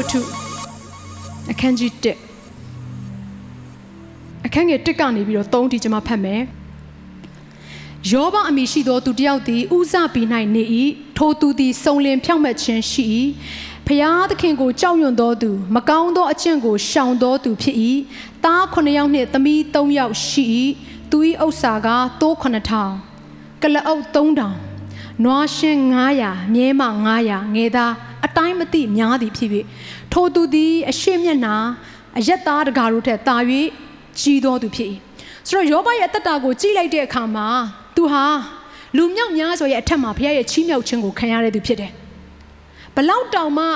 ဝတ္ထုအခန်းကြီး1အခန်းငယ်1ကနေပြီးတော့3ထိကျွန်မဖတ်မယ်ယောဘအမိရှိသောသူတစ်ယောက်သည်ဥဇပီ၌နေ၏ထိုသူသည်စုံလင်ဖြောင့်မတ်ခြင်းရှိ၏ဖျားသခင်ကိုကြောက်ရွံ့သောသူမကောင်းသောအကျင့်ကိုရှောင်သောသူဖြစ်၏သား9ယောက်နှင့်သမီး3ယောက်ရှိ၏သူ၏ဥစ္စာကသိုး9000ကလအုပ်3000နွားရှင်း900မြဲမ900ငယ်သားအ တိုင်းမသိများသည်ဖြစ်၍ထိုသူသည်အရှိမျက်နာအယက်သားတကာတို့ထက်သာ၍ကြီးသောသူဖြစ်၏ဆိုတော့ယောဘရဲ့အသက်တာကိုကြည့်လိုက်တဲ့အခါမှာသူဟာလူမြောက်များစွာရဲ့အထက်မှာဘုရားရဲ့ချီးမြှောက်ခြင်းကိုခံရတဲ့သူဖြစ်တယ်ဘလောက်တောင်မှ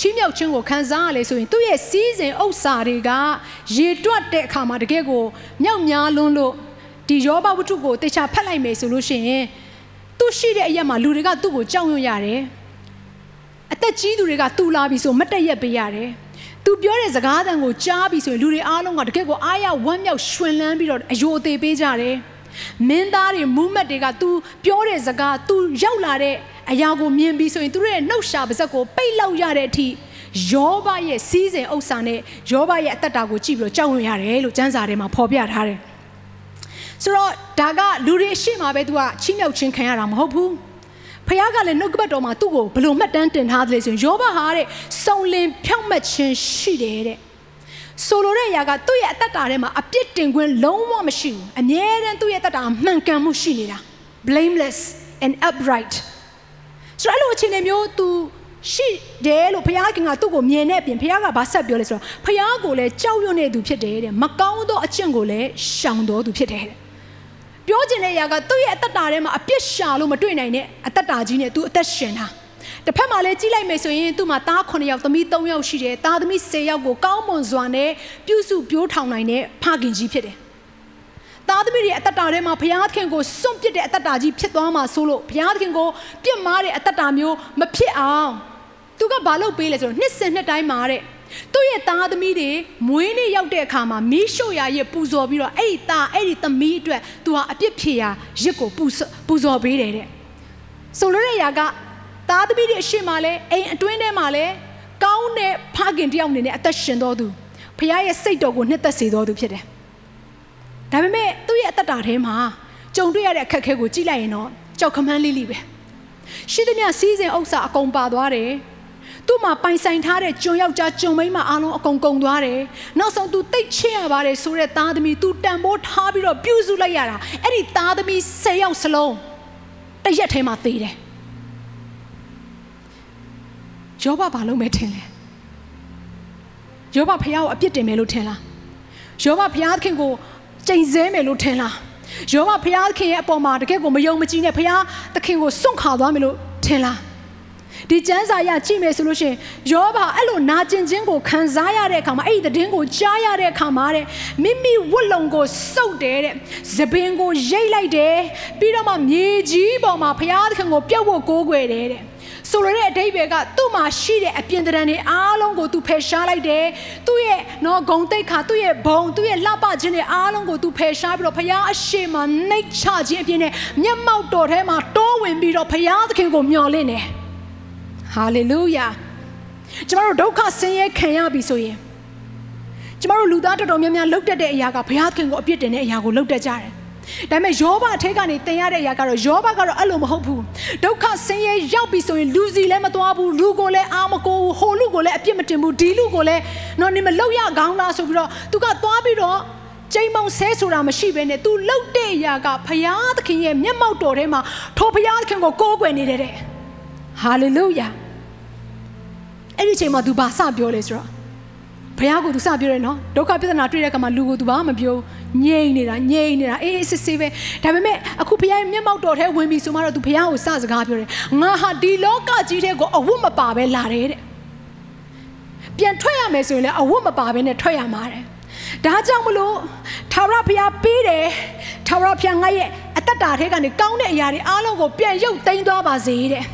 ချီးမြှောက်ခြင်းကိုခံစားရလဲဆိုရင်သူ့ရဲ့စီးစိမ်ဥစ္စာတွေကရေတွက်တဲ့အခါမှာတကယ်ကိုမြောက်များလွန်းလို့ဒီယောဘဝတ္ထုကိုတေချာဖတ်လိုက်မယ်ဆိုလို့ရှိရင်သူရှိတဲ့အရက်မှာလူတွေကသူ့ကိုကြောက်ရွံ့ရတယ်အ သက်ကြီးသူတွေကသူ့လာပြီဆိုမတ်တရက်ပေးရတယ်သူပြောတဲ့စကားသံကိုကြားပြီဆိုရင်လူတွေအားလုံးကတကယ်ကိုအားရဝမ်းမြောက်ရွှင်လန်းပြီးတော့အယိုအသေးပေးကြတယ်မင်းသားတွေမူးမတ်တွေက तू ပြောတဲ့စကား तू ရောက်လာတဲ့အရာကိုမြင်ပြီးဆိုရင်သူတို့ရဲ့နှုတ်ရှာပါဇက်ကိုပိတ်လောက်ရတဲ့အထိယောဘရဲ့စီးစိမ်ဥစ္စာနဲ့ယောဘရဲ့အသက်တာကိုကြည့်ပြီးတော့ကြောက်ရွံ့ရတယ်လို့ကျမ်းစာထဲမှာဖော်ပြထားတယ်ဆိုတော့ဒါကလူတွေရှေ့မှာပဲ तू ကချီးမြှောက်ခြင်းခံရတာမဟုတ်ဘူး ဖခင်ကလည်းနှုတ်ကပတ်တော်မှာသူ့ကိုဘလို့မှတ်တမ်းတင်ထားတယ်ဆိုရင်ယောဘဟာတဲ့စုံလင်ဖြောင့်မတ်ခြင်းရှိတယ်တဲ့ဆိုလိုတဲ့အရာကသူ့ရဲ့အသက်တာထဲမှာအပြစ်တင်ခွင့်လုံးဝမရှိဘူးအမြဲတမ်းသူ့ရဲ့အသက်တာမှန်ကန်မှုရှိနေတာ blameless and upright ဆိုတော့အဲ့လိုအခြေအနေမျိုး तू ရှိတယ်လို့ဘုရားခင်ကသူ့ကိုမြင်တဲ့အပြင်ဘုရားကဘာဆက်ပြောလဲဆိုတော့ဘုရားကိုလည်းကြောက်ရွံ့နေသူဖြစ်တယ်တဲ့မကောင်းသောအကျင့်ကိုလည်းရှောင်တော်သူဖြစ်တယ်တဲ့ ပြောချင်တဲ့အရာကသူ့ရဲ့အသက်တာထဲမှာအပြစ်ရှာလို့မတွေ့နိုင်တဲ့အသက်တာကြီးနဲ့ तू အသက်ရှင်တာတစ်ဖက်မှာလည်းကြီးလိုက်မယ်ဆိုရင်သူ့မှာသား9ယောက်သမီး3ယောက်ရှိတယ်သားသမီး10ယောက်ကိုကောင်းမွန်စွာနဲ့ပြုစုပြိုးထောင်နိုင်တဲ့ဖခင်ကြီးဖြစ်တယ်သားသမီးတွေအသက်တာထဲမှာဘုရားသခင်ကိုစွန့်ပစ်တဲ့အသက်တာကြီးဖြစ်သွားမှာဆိုလို့ဘုရားသခင်ကိုပြစ်မှားတဲ့အသက်တာမျိုးမဖြစ်အောင်သူကဘာလုပ်ပေးလဲဆိုတော့နှစ်စဉ်နှစ်တိုင်းမှာတဲ့ သူ့ရဲ့သားသမီးတွေမွေးနေ့ရောက်တဲ့အခါမှာမီးရှို့ရာရစ်ပူဇော်ပြီးတော့အဲ့ဒီသားအဲ့ဒီသမီးအတွက်သူဟာအပြစ်ဖြေရာရစ်ကိုပူပူဇော်ပေးတယ်တဲ့ဆိုလိုတဲ့အရာကသားသမီးတွေအရှိမလဲအိမ်အတွင်းထဲမှာလဲကောင်းတဲ့ဖခင်တယောက်အနေနဲ့အသက်ရှင်တော်သူဖခင်ရဲ့စိတ်တော်ကိုနှစ်သက်စေတော်သူဖြစ်တယ်ဒါပေမဲ့သူ့ရဲ့အသက်တာထဲမှာကြုံတွေ့ရတဲ့အခက်အခဲကိုကြည့်လိုက်ရင်တော့ကြောက်ခမန်းလေးလေးပဲရှိသမျှစီးစိမ်ဥစ္စာအကုန်ပါသွားတယ် သူ့မှာပိုင်ဆိုင်ထားတဲ့ကျွန်ယောက်ျားကျွန်မိန်းမအားလုံးအကုန်ကုန်သွားတယ်။နောက်ဆုံး तू တိတ်ချစ်ရပါတယ်ဆိုတဲ့သားသမီး तू တန်ဖိုးထားပြီးတော့ပြုစုလိုက်ရတာ။အဲ့ဒီသားသမီး၁၀ယောက်စလုံးတရက်ထဲမှာသေတယ်။ယောဘဘာလို့မဲထင်လဲ။ယောဘဖះကိုအပြစ်တင်မယ်လို့ထင်လား။ယောဘဖះခင်ကိုကြိမ်ဆဲမယ်လို့ထင်လား။ယောဘဖះခင်ရဲ့အပေါ်မှာတကယ့်ကိုမယုံမကြည်နဲ့ဖះသခင်ကိုစွန့်ခါသွားမယ်လို့ထင်လား။ ဒီကျမ်းစာရကြည့်မယ်ဆိုလို့ရှိရင်ယောဘအဲ့လိုနာကျင်ခြင်းကိုခံစားရတဲ့အခါမှာအဲ့ဒီသတင်းကိုကြားရတဲ့အခါမှာတဲ့မိမိဝတ်လုံကိုစုပ်တယ်တဲ့သပင်ကိုရိတ်လိုက်တယ်ပြီးတော့မှမြေကြီးပေါ်မှာဘုရားသခင်ကိုပြုတ်ဖို့ကိုးကွယ်တယ်တဲ့ဆိုလိုတဲ့အတိတ်ပဲကသူ့မှာရှိတဲ့အပြင်တရံတွေအားလုံးကိုသူဖယ်ရှားလိုက်တယ်သူ့ရဲ့နော်ဂုံတိတ်ခါသူ့ရဲ့ဘုံသူ့ရဲ့လှပခြင်းတွေအားလုံးကိုသူဖယ်ရှားပြီးတော့ဘုရားအရှိမနှိတ်ချခြင်းအပြင်နဲ့မျက်မှောက်တော်ထဲမှာတိုးဝင်ပြီးတော့ဘုရားသခင်ကိုမျှော်လင့်တယ် ဟာလေလုယာကျမတို့ဒုက္ခဆင်းရဲခံရပြီဆိုရင်ကျမတို့လူသားတော်တော်များများလှုပ်တတ်တဲ့အရာကဘုရားခင်ကိုအပြစ်တင်တဲ့အရာကိုလှုပ်တတ်ကြတယ်ဒါပေမဲ့ယောဘအထက်ကနေတင်ရတဲ့အရာကတော့ယောဘကတော့အဲ့လိုမဟုတ်ဘူးဒုက္ခဆင်းရဲရောက်ပြီဆိုရင်လူစီလည်းမသွားဘူးလူကိုလည်းအာမကိုဟိုလူကိုလည်းအပြစ်မတင်ဘူးဒီလူကိုလည်းနော်နေမလောက်ရကောင်းလားဆိုပြီးတော့သူကသွားပြီးတော့ကျိန်မောင်ဆဲဆိုတာမရှိဘဲနဲ့ तू လှုပ်တဲ့အရာကဘုရားသခင်ရဲ့မျက်မှောက်တော်ထဲမှာထိုဘုရားသခင်ကိုကိုးကွယ်နေတယ်တဲ့ဟာလေလုယာ အဲ့ဒီချိန်မှာ तू ဘာစပြောလဲဆိုတော့ဘုရားကသူစပြောတယ်နော်ဒုက္ခပြဿနာတွေ့တဲ့အခါမှာလူကိုသူဘာမှမပြောငြိမ်နေတာငြိမ်နေတာအေးအေးစစ်စစ်ပဲဒါပေမဲ့အခုဘုရားရဲ့မျက်မှောက်တော်ထဲဝင်ပြီဆိုမှတော့သူဘုရားကိုစစကားပြောတယ်ငါဟာဒီလောကကြီးထဲကိုအဝတ်မပါပဲလာတယ်တဲ့ပြန်ထွက်ရမယ်ဆိုရင်လည်းအဝတ်မပါဘဲနဲ့ထွက်ရမှာတဲ့ဒါကြောင့်မလို့ထာဝရဘုရားပေးတယ်ထာဝရဘုရားငါရဲ့အသက်တာထဲကနေကောင်းတဲ့အရာတွေအားလုံးကိုပြန်ရုပ်သိမ်းသွားပါစေတဲ့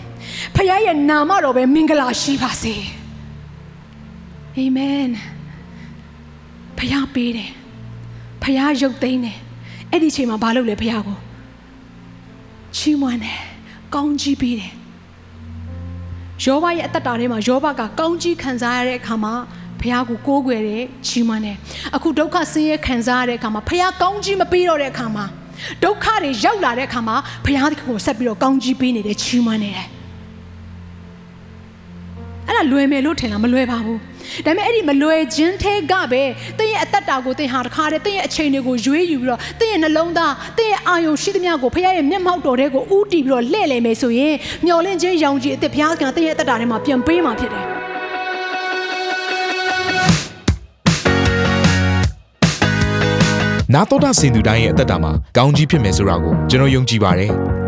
ဘုရားရဲ့နာမတော်ပဲမင်္ဂလာရှိပါစေအာမင်ဖះပေးတယ်ဖះရုပ်သိမ်းတယ်အဲ့ဒီအချိန်မှာဘာလုပ်လဲဖះကိုချီးမွမ်းတယ်ကောင်းကြီးပေးတယ်ယောဘရဲ့အသက်တာထဲမှာယောဘကကောင်းကြီးခံစားရတဲ့အခါမှာဖះကိုကိုးကွယ်တယ်ချီးမွမ်းတယ်အခုဒုက္ခဆင်းရဲခံစားရတဲ့အခါမှာဖះကောင်းကြီးမပေးတော့တဲ့အခါမှာဒုက္ခတွေရောက်လာတဲ့အခါမှာဖះကိုဆက်ပြီးတော့ကောင်းကြီးပေးနေတယ်ချီးမွမ်းနေတယ်အဲ့ဒါ လွယ်မယ်လို့ထင်လားမလွယ်ပါဘူးဒါပေမဲ့အဲ့ဒီမလွယ်ခြင်းထဲကပဲတင့်ရဲ့အသက်တာကိုတင်ဟာတခါတည်းတင့်ရဲ့အချိန်တွေကိုရွေးယူပြီးတော့တင့်ရဲ့နှလုံးသားတင့်ရဲ့အာယုံရှိသမျှကိုဖခင်ရဲ့မျက်မှောက်တော်ထဲကိုဥတီပြီးတော့လှည့်လည်မယ်ဆိုရင်မျော်လင့်ခြင်းရောင်ကြီးအသက်ဘုရားကတင့်ရဲ့အသက်တာထဲမှာပြန်ပေးမှာဖြစ်တယ်နာတော်တာစင်သူတိုင်းရဲ့အသက်တာမှာကောင်းကြီးဖြစ်မယ်ဆိုတာကိုကျွန်တော်ယုံကြည်ပါတယ်။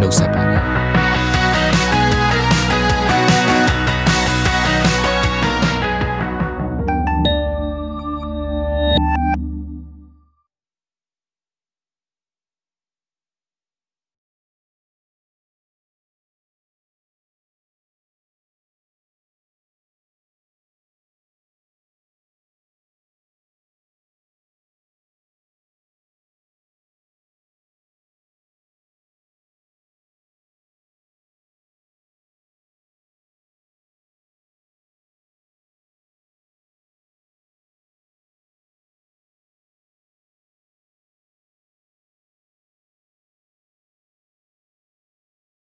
နှုတ်ဆက်ပါတယ်